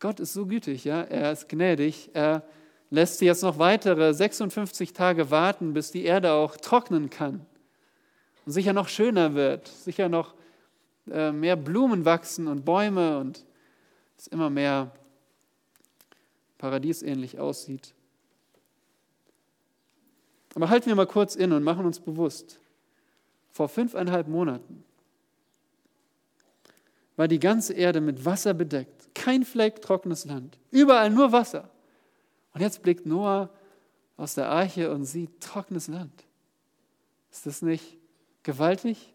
Gott ist so gütig, ja, er ist gnädig, er lässt sie jetzt noch weitere 56 Tage warten, bis die Erde auch trocknen kann und sicher noch schöner wird, sicher noch äh, mehr Blumen wachsen und Bäume und es immer mehr paradiesähnlich aussieht. Aber halten wir mal kurz inne und machen uns bewusst, vor fünfeinhalb Monaten war die ganze Erde mit Wasser bedeckt, kein Fleck trockenes Land, überall nur Wasser. Und jetzt blickt Noah aus der Arche und sieht trockenes Land. Ist das nicht Gewaltig?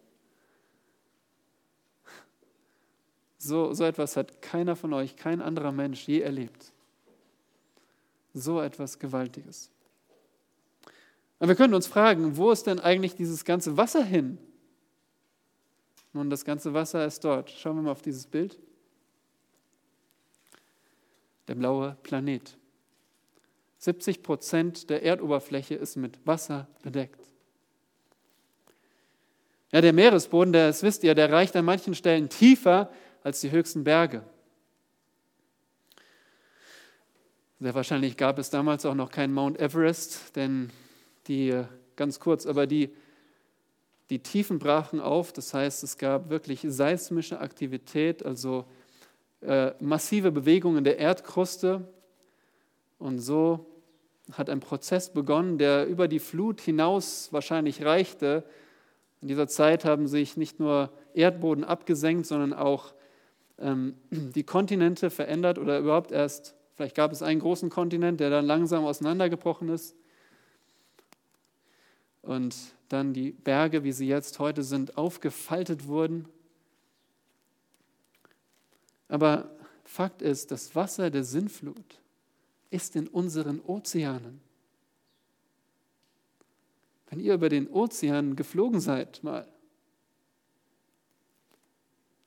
So, so etwas hat keiner von euch, kein anderer Mensch je erlebt. So etwas Gewaltiges. Und wir können uns fragen, wo ist denn eigentlich dieses ganze Wasser hin? Nun, das ganze Wasser ist dort. Schauen wir mal auf dieses Bild. Der blaue Planet. 70 Prozent der Erdoberfläche ist mit Wasser bedeckt. Ja, der Meeresboden, das wisst ihr, der reicht an manchen Stellen tiefer als die höchsten Berge. Sehr wahrscheinlich gab es damals auch noch keinen Mount Everest, denn die, ganz kurz, aber die, die Tiefen brachen auf. Das heißt, es gab wirklich seismische Aktivität, also äh, massive Bewegungen der Erdkruste. Und so hat ein Prozess begonnen, der über die Flut hinaus wahrscheinlich reichte. In dieser Zeit haben sich nicht nur Erdboden abgesenkt, sondern auch ähm, die Kontinente verändert oder überhaupt erst, vielleicht gab es einen großen Kontinent, der dann langsam auseinandergebrochen ist. Und dann die Berge, wie sie jetzt heute sind, aufgefaltet wurden. Aber Fakt ist, das Wasser der Sinnflut ist in unseren Ozeanen. Wenn ihr über den Ozean geflogen seid mal,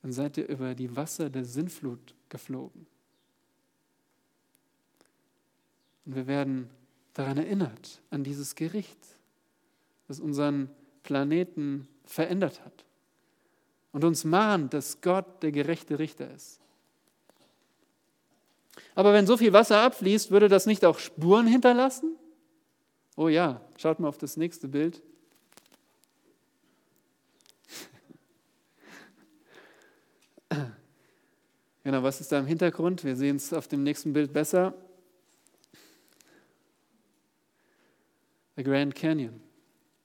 dann seid ihr über die Wasser der Sinnflut geflogen. Und wir werden daran erinnert, an dieses Gericht, das unseren Planeten verändert hat und uns mahnt, dass Gott der gerechte Richter ist. Aber wenn so viel Wasser abfließt, würde das nicht auch Spuren hinterlassen? Oh ja, schaut mal auf das nächste Bild. Genau, was ist da im Hintergrund? Wir sehen es auf dem nächsten Bild besser. Der Grand Canyon.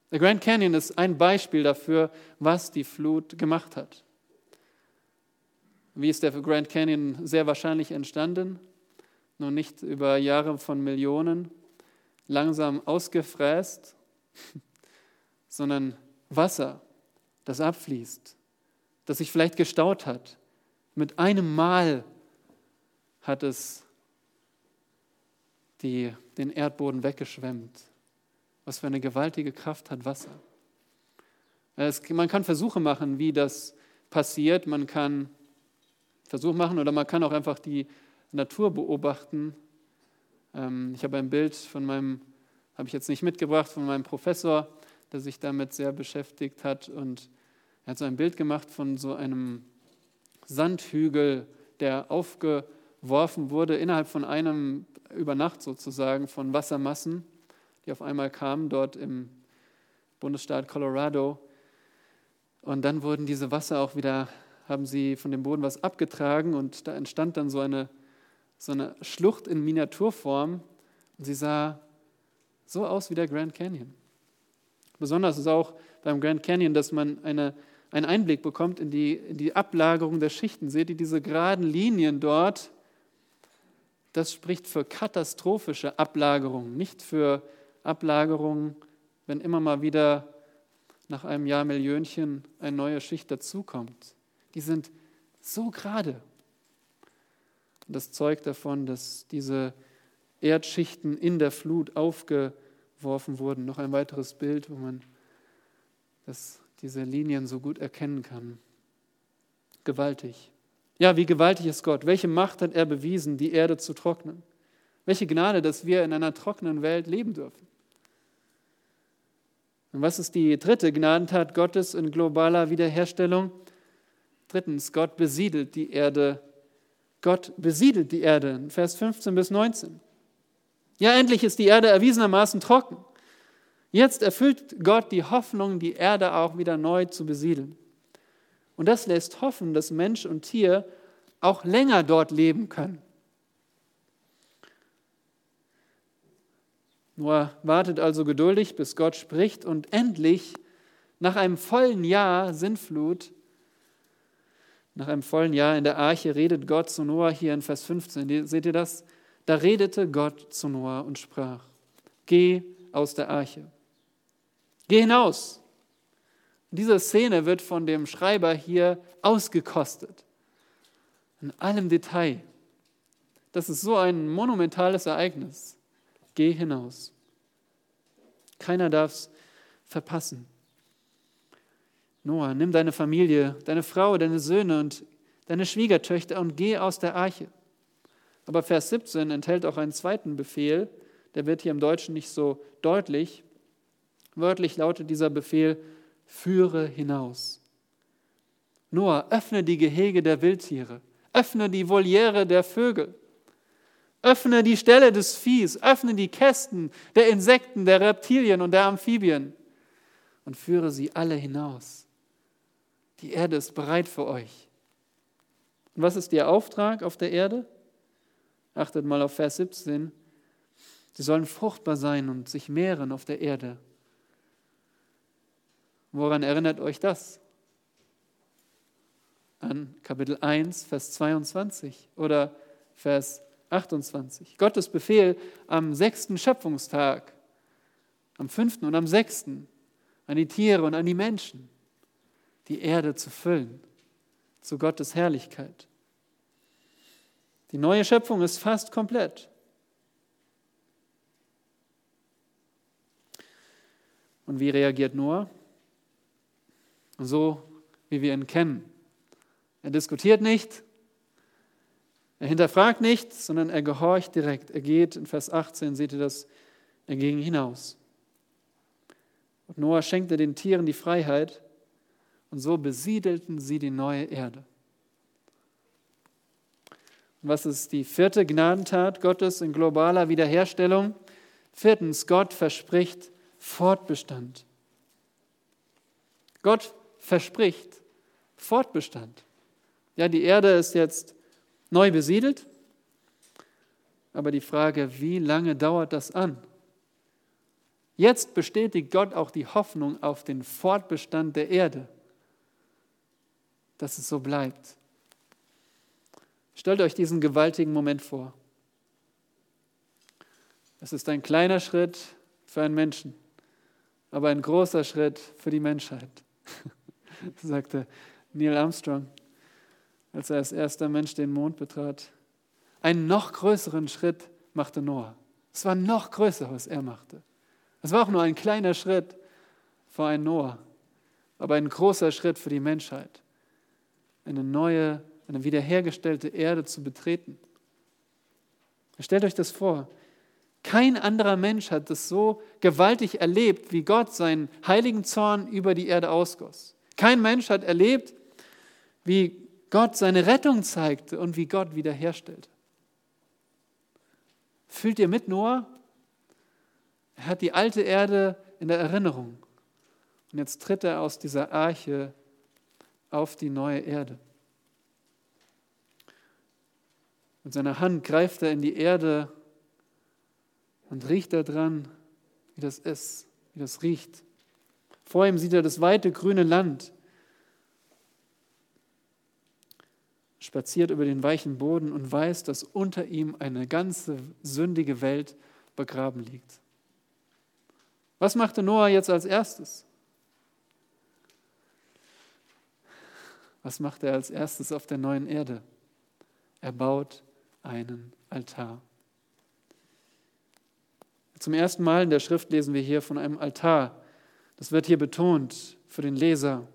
Der Grand Canyon ist ein Beispiel dafür, was die Flut gemacht hat. Wie ist der Grand Canyon sehr wahrscheinlich entstanden? Nun nicht über Jahre von Millionen, langsam ausgefräst, sondern Wasser, das abfließt, das sich vielleicht gestaut hat. Mit einem Mal hat es die, den Erdboden weggeschwemmt. Was für eine gewaltige Kraft hat Wasser. Es, man kann Versuche machen, wie das passiert. Man kann Versuche machen oder man kann auch einfach die Natur beobachten. Ähm, ich habe ein Bild von meinem, habe ich jetzt nicht mitgebracht, von meinem Professor, der sich damit sehr beschäftigt hat. Und er hat so ein Bild gemacht von so einem Sandhügel, der aufgeworfen wurde innerhalb von einem über Nacht sozusagen von Wassermassen die auf einmal kamen dort im Bundesstaat Colorado. Und dann wurden diese Wasser auch wieder, haben sie von dem Boden was abgetragen und da entstand dann so eine, so eine Schlucht in Miniaturform und sie sah so aus wie der Grand Canyon. Besonders ist auch beim Grand Canyon, dass man eine, einen Einblick bekommt in die, in die Ablagerung der Schichten. Seht ihr diese geraden Linien dort? Das spricht für katastrophische Ablagerung, nicht für Ablagerungen, wenn immer mal wieder nach einem Jahr Millionchen eine neue Schicht dazukommt. Die sind so gerade. Das zeugt davon, dass diese Erdschichten in der Flut aufgeworfen wurden. Noch ein weiteres Bild, wo man das, diese Linien so gut erkennen kann. Gewaltig. Ja, wie gewaltig ist Gott? Welche Macht hat er bewiesen, die Erde zu trocknen? Welche Gnade, dass wir in einer trockenen Welt leben dürfen. Und was ist die dritte Gnadentat Gottes in globaler Wiederherstellung? Drittens, Gott besiedelt die Erde. Gott besiedelt die Erde, Vers 15 bis 19. Ja, endlich ist die Erde erwiesenermaßen trocken. Jetzt erfüllt Gott die Hoffnung, die Erde auch wieder neu zu besiedeln. Und das lässt hoffen, dass Mensch und Tier auch länger dort leben können. Noah wartet also geduldig, bis Gott spricht und endlich nach einem vollen Jahr Sintflut, nach einem vollen Jahr in der Arche redet Gott zu Noah hier in Vers 15. Seht ihr das? Da redete Gott zu Noah und sprach, geh aus der Arche. Geh hinaus. Diese Szene wird von dem Schreiber hier ausgekostet. In allem Detail. Das ist so ein monumentales Ereignis. Geh hinaus. Keiner darf es verpassen. Noah, nimm deine Familie, deine Frau, deine Söhne und deine Schwiegertöchter und geh aus der Arche. Aber Vers 17 enthält auch einen zweiten Befehl, der wird hier im Deutschen nicht so deutlich. Wörtlich lautet dieser Befehl, führe hinaus. Noah, öffne die Gehege der Wildtiere, öffne die Voliere der Vögel, Öffne die Stelle des Viehs, öffne die Kästen der Insekten, der Reptilien und der Amphibien und führe sie alle hinaus. Die Erde ist bereit für euch. Und was ist Ihr Auftrag auf der Erde? Achtet mal auf Vers 17. Sie sollen fruchtbar sein und sich mehren auf der Erde. Woran erinnert euch das? An Kapitel 1, Vers 22 oder Vers 28. Gottes Befehl am sechsten Schöpfungstag, am fünften und am sechsten, an die Tiere und an die Menschen, die Erde zu füllen, zu Gottes Herrlichkeit. Die neue Schöpfung ist fast komplett. Und wie reagiert Noah? So, wie wir ihn kennen. Er diskutiert nicht, er hinterfragt nicht, sondern er gehorcht direkt. Er geht, in Vers 18 seht ihr das, er ging hinaus. Und Noah schenkte den Tieren die Freiheit und so besiedelten sie die neue Erde. Und was ist die vierte Gnadentat Gottes in globaler Wiederherstellung? Viertens, Gott verspricht Fortbestand. Gott verspricht Fortbestand. Ja, die Erde ist jetzt neu besiedelt, aber die Frage, wie lange dauert das an? Jetzt bestätigt Gott auch die Hoffnung auf den Fortbestand der Erde, dass es so bleibt. Stellt euch diesen gewaltigen Moment vor. Es ist ein kleiner Schritt für einen Menschen, aber ein großer Schritt für die Menschheit, sagte Neil Armstrong, als er als erster Mensch den Mond betrat. Einen noch größeren Schritt machte Noah. Es war noch größer, was er machte. Es war auch nur ein kleiner Schritt für einen Noah, aber ein großer Schritt für die Menschheit, eine neue, eine wiederhergestellte Erde zu betreten. Stellt euch das vor. Kein anderer Mensch hat das so gewaltig erlebt, wie Gott seinen heiligen Zorn über die Erde ausgoss. Kein Mensch hat erlebt, wie Gott seine Rettung zeigte und wie Gott wiederherstellte. Fühlt ihr mit Noah? Er hat die alte Erde in der Erinnerung. Und jetzt tritt er aus dieser Arche auf die neue Erde. Mit seiner Hand greift er in die Erde und riecht daran, wie das ist, wie das riecht. Vor ihm sieht er das weite grüne Land, spaziert über den weichen Boden und weiß, dass unter ihm eine ganze sündige Welt begraben liegt. Was machte Noah jetzt als erstes? Was macht er als erstes auf der neuen Erde? Er baut einen Altar. Zum ersten Mal in der Schrift lesen wir hier von einem Altar. Das wird hier betont für den Leser.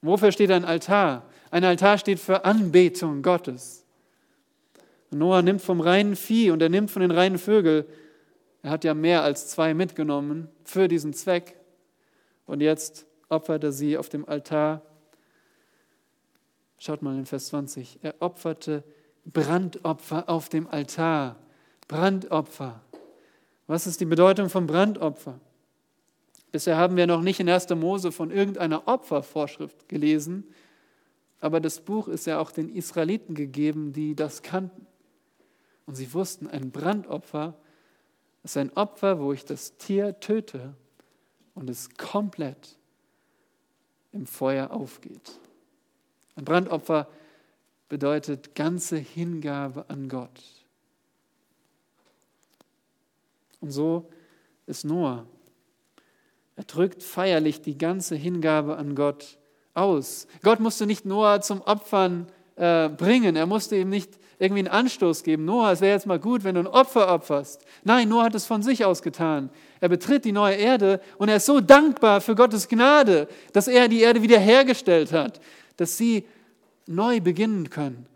Wofür steht ein Altar? Ein Altar steht für Anbetung Gottes. Noah nimmt vom reinen Vieh und er nimmt von den reinen Vögeln er hat ja mehr als zwei mitgenommen für diesen Zweck. Und jetzt opfert er sie auf dem Altar. Schaut mal in Vers 20. Er opferte Brandopfer auf dem Altar. Brandopfer. Was ist die Bedeutung von Brandopfer? Bisher haben wir noch nicht in 1. Mose von irgendeiner Opfervorschrift gelesen, aber das Buch ist ja auch den Israeliten gegeben, die das kannten. Und sie wussten, ein Brandopfer ist ein Opfer, wo ich das Tier töte und es komplett im Feuer aufgeht. Ein Brandopfer bedeutet ganze Hingabe an Gott. Und so ist Noah. Er drückt feierlich die ganze Hingabe an Gott aus. Gott musste nicht Noah zum Opfern äh, bringen. Er musste ihm nicht irgendwie einen Anstoß geben. Noah, es wäre jetzt mal gut, wenn du ein Opfer opferst. Nein, Noah hat es von sich aus getan. Er betritt die neue Erde und er ist so dankbar für Gottes Gnade, dass er die Erde wiederhergestellt hat, dass sie neu beginnen können,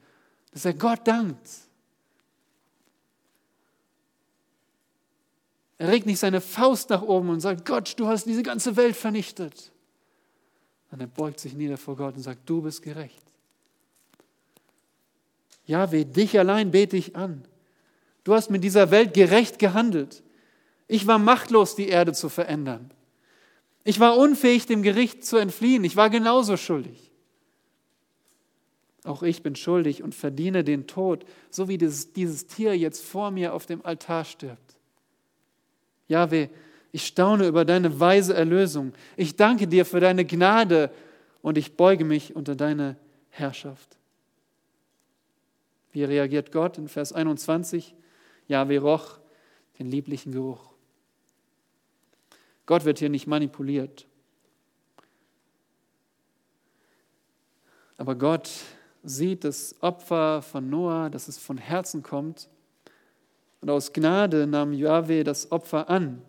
dass er Gott dankt. Er regt nicht seine Faust nach oben und sagt, Gott, du hast diese ganze Welt vernichtet. Und er beugt sich nieder vor Gott und sagt, du bist gerecht. Jahwe, dich allein bete ich an. Du hast mit dieser Welt gerecht gehandelt. Ich war machtlos, die Erde zu verändern. Ich war unfähig, dem Gericht zu entfliehen. Ich war genauso schuldig. Auch ich bin schuldig und verdiene den Tod, so wie dieses, dieses Tier jetzt vor mir auf dem Altar stirbt. Jahwe, ich staune über deine weise Erlösung. Ich danke dir für deine Gnade und ich beuge mich unter deine Herrschaft. Wie reagiert Gott in Vers 21? Jahwe roch den lieblichen Geruch. Gott wird hier nicht manipuliert. Aber Gott sieht das Opfer von Noah, dass es von Herzen kommt. Und aus Gnade nahm Jahwe das Opfer an.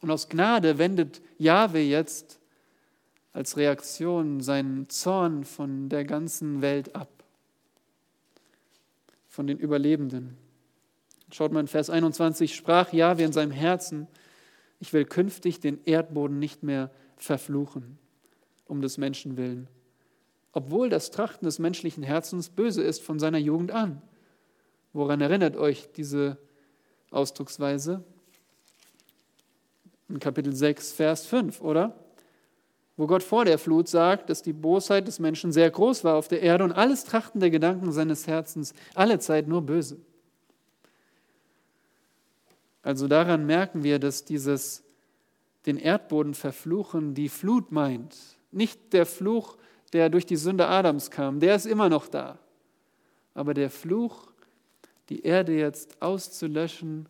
Und aus Gnade wendet Jahwe jetzt als Reaktion seinen Zorn von der ganzen Welt ab, von den Überlebenden. Schaut mal in Vers 21, sprach Jahwe in seinem Herzen, ich will künftig den Erdboden nicht mehr verfluchen, um des Menschen willen, obwohl das Trachten des menschlichen Herzens böse ist von seiner Jugend an. Woran erinnert euch diese Ausdrucksweise? In Kapitel 6, Vers 5, oder? Wo Gott vor der Flut sagt, dass die Bosheit des Menschen sehr groß war auf der Erde und alles Trachten der Gedanken seines Herzens alle Zeit nur böse. Also daran merken wir, dass dieses den Erdboden verfluchen die Flut meint. Nicht der Fluch, der durch die Sünde Adams kam, der ist immer noch da. Aber der Fluch, die Erde jetzt auszulöschen,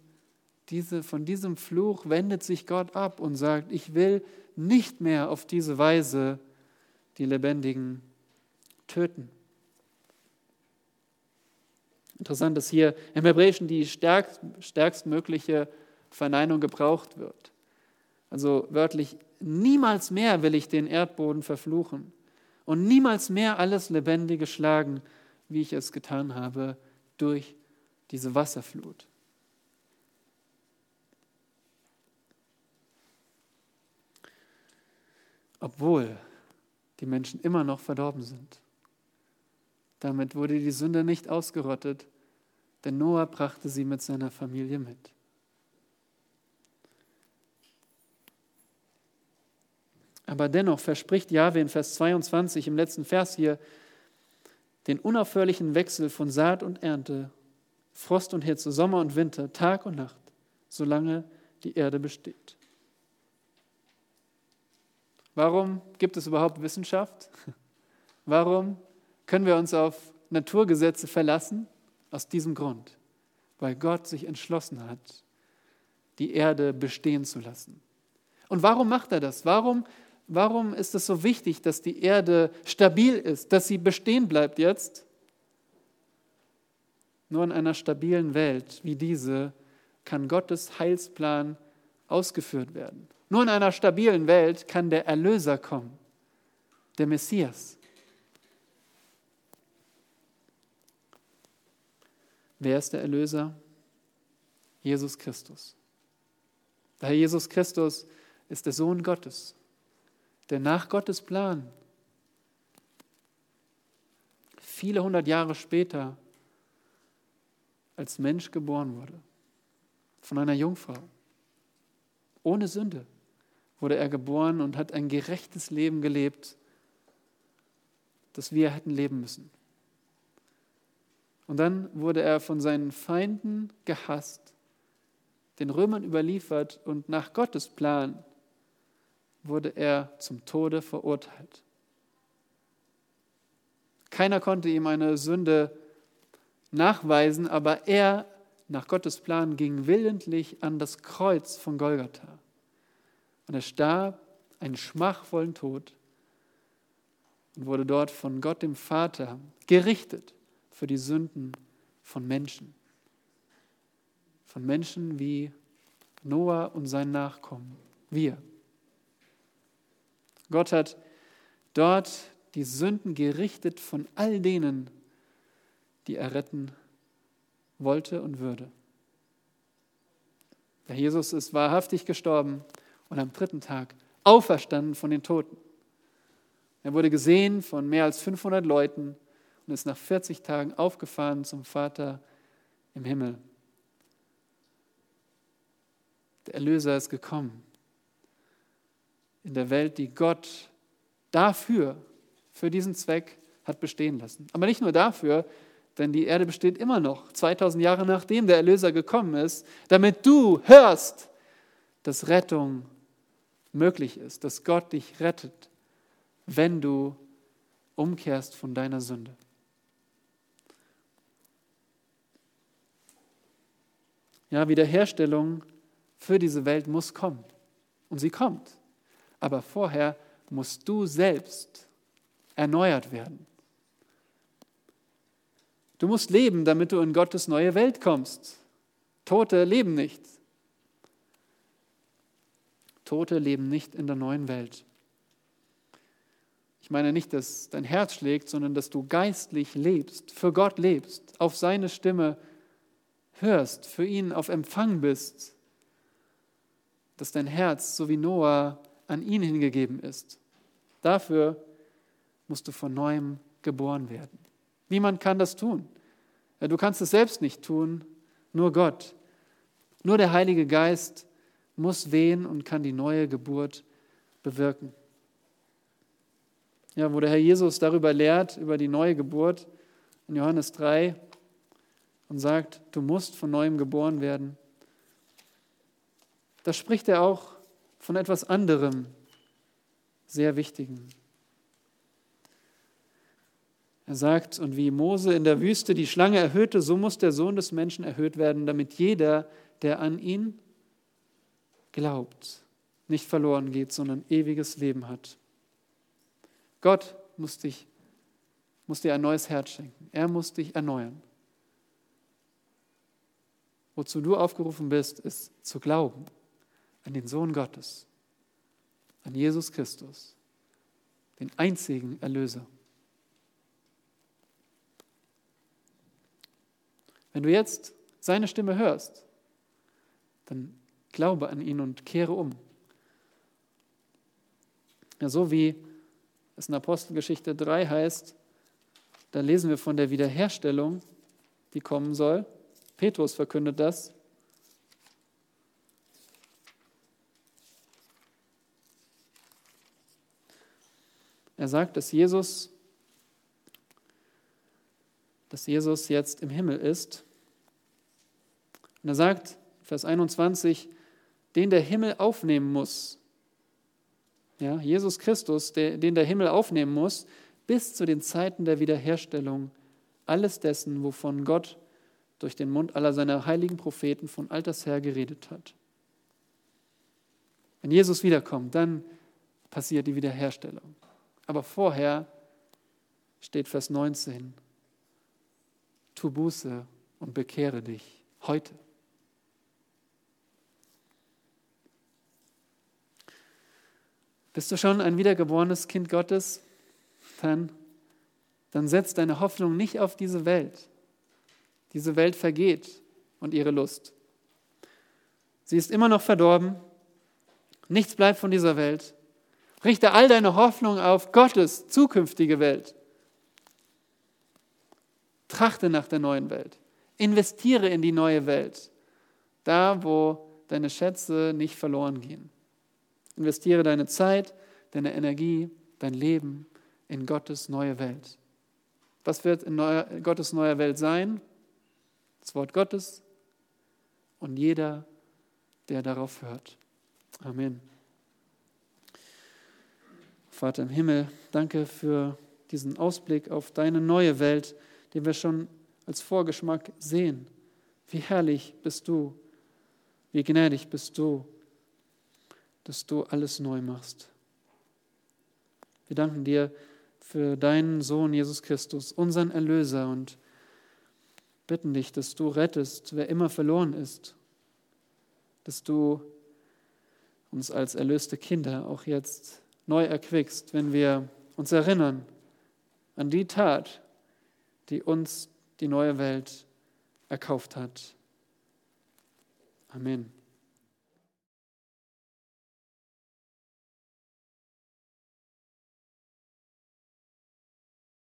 diese, von diesem Fluch wendet sich Gott ab und sagt, ich will nicht mehr auf diese Weise die Lebendigen töten. Interessant, dass hier im Hebräischen die stärkst, stärkstmögliche Verneinung gebraucht wird. Also wörtlich, niemals mehr will ich den Erdboden verfluchen und niemals mehr alles Lebendige schlagen, wie ich es getan habe durch diese Wasserflut. Obwohl die Menschen immer noch verdorben sind. Damit wurde die Sünde nicht ausgerottet, denn Noah brachte sie mit seiner Familie mit. Aber dennoch verspricht Jahwe in Vers 22 im letzten Vers hier den unaufhörlichen Wechsel von Saat und Ernte, Frost und Hitze, Sommer und Winter, Tag und Nacht, solange die Erde besteht. Warum gibt es überhaupt Wissenschaft? Warum können wir uns auf Naturgesetze verlassen? Aus diesem Grund, weil Gott sich entschlossen hat, die Erde bestehen zu lassen. Und warum macht er das? Warum, warum ist es so wichtig, dass die Erde stabil ist, dass sie bestehen bleibt jetzt? Nur in einer stabilen Welt wie diese kann Gottes Heilsplan ausgeführt werden. Nur in einer stabilen Welt kann der Erlöser kommen, der Messias. Wer ist der Erlöser? Jesus Christus. Der Herr Jesus Christus ist der Sohn Gottes, der nach Gottes Plan viele hundert Jahre später als Mensch geboren wurde, von einer Jungfrau. Ohne Sünde wurde er geboren und hat ein gerechtes Leben gelebt, das wir hätten leben müssen. Und dann wurde er von seinen Feinden gehasst, den Römern überliefert und nach Gottes Plan wurde er zum Tode verurteilt. Keiner konnte ihm eine Sünde nachweisen, aber er, nach Gottes Plan, ging willentlich an das Kreuz von Golgatha. Und er starb einen schmachvollen Tod und wurde dort von Gott dem Vater gerichtet für die Sünden von Menschen. Von Menschen wie Noah und sein Nachkommen, wir. Gott hat dort die Sünden gerichtet von all denen, die er retten wollte und würde. Der Jesus ist wahrhaftig gestorben und am dritten Tag auferstanden von den Toten. Er wurde gesehen von mehr als 500 Leuten und ist nach 40 Tagen aufgefahren zum Vater im Himmel. Der Erlöser ist gekommen. In der Welt, die Gott dafür, für diesen Zweck hat bestehen lassen. Aber nicht nur dafür, denn die Erde besteht immer noch, 2000 Jahre nachdem der Erlöser gekommen ist, damit du hörst, dass Rettung möglich ist, dass Gott dich rettet, wenn du umkehrst von deiner Sünde. Ja, Wiederherstellung für diese Welt muss kommen. Und sie kommt. Aber vorher musst du selbst erneuert werden. Du musst leben, damit du in Gottes neue Welt kommst. Tote leben nicht. Tote leben nicht in der neuen Welt. Ich meine nicht, dass dein Herz schlägt, sondern dass du geistlich lebst, für Gott lebst, auf seine Stimme hörst, für ihn auf Empfang bist, dass dein Herz, so wie Noah, an ihn hingegeben ist. Dafür musst du von neuem geboren werden. Niemand kann das tun. Du kannst es selbst nicht tun, nur Gott. Nur der Heilige Geist muss wehen und kann die neue Geburt bewirken. Ja, wo der Herr Jesus darüber lehrt, über die neue Geburt, in Johannes 3, und sagt, du musst von neuem geboren werden. Da spricht er auch von etwas anderem, sehr Wichtigen. Er sagt, und wie Mose in der Wüste die Schlange erhöhte, so muss der Sohn des Menschen erhöht werden, damit jeder, der an ihn glaubt, nicht verloren geht, sondern ewiges Leben hat. Gott muss, dich, muss dir ein neues Herz schenken. Er muss dich erneuern. Wozu du aufgerufen bist, ist zu glauben an den Sohn Gottes, an Jesus Christus, den einzigen Erlöser. Wenn du jetzt seine Stimme hörst, dann glaube an ihn und kehre um. Ja, so wie es in Apostelgeschichte 3 heißt, da lesen wir von der Wiederherstellung, die kommen soll. Petrus verkündet das. Er sagt, dass Jesus, dass Jesus jetzt im Himmel ist und er sagt, Vers 21, den der Himmel aufnehmen muss. Ja, Jesus Christus, der, den der Himmel aufnehmen muss, bis zu den Zeiten der Wiederherstellung alles dessen, wovon Gott durch den Mund aller seiner heiligen Propheten von alters her geredet hat. Wenn Jesus wiederkommt, dann passiert die Wiederherstellung. Aber vorher steht Vers 19, tu Buße und bekehre dich heute. Bist du schon ein wiedergeborenes Kind Gottes? Dann, dann setz deine Hoffnung nicht auf diese Welt. Diese Welt vergeht und ihre Lust. Sie ist immer noch verdorben. Nichts bleibt von dieser Welt. Richte all deine Hoffnung auf Gottes zukünftige Welt. Trachte nach der neuen Welt. Investiere in die neue Welt. Da, wo deine Schätze nicht verloren gehen. Investiere deine Zeit, deine Energie, dein Leben in Gottes neue Welt. Was wird in neuer, Gottes neuer Welt sein? Das Wort Gottes und jeder, der darauf hört. Amen. Vater im Himmel, danke für diesen Ausblick auf deine neue Welt, den wir schon als Vorgeschmack sehen. Wie herrlich bist du, wie gnädig bist du dass du alles neu machst. Wir danken dir für deinen Sohn Jesus Christus, unseren Erlöser, und bitten dich, dass du rettest, wer immer verloren ist, dass du uns als erlöste Kinder auch jetzt neu erquickst, wenn wir uns erinnern an die Tat, die uns die neue Welt erkauft hat. Amen.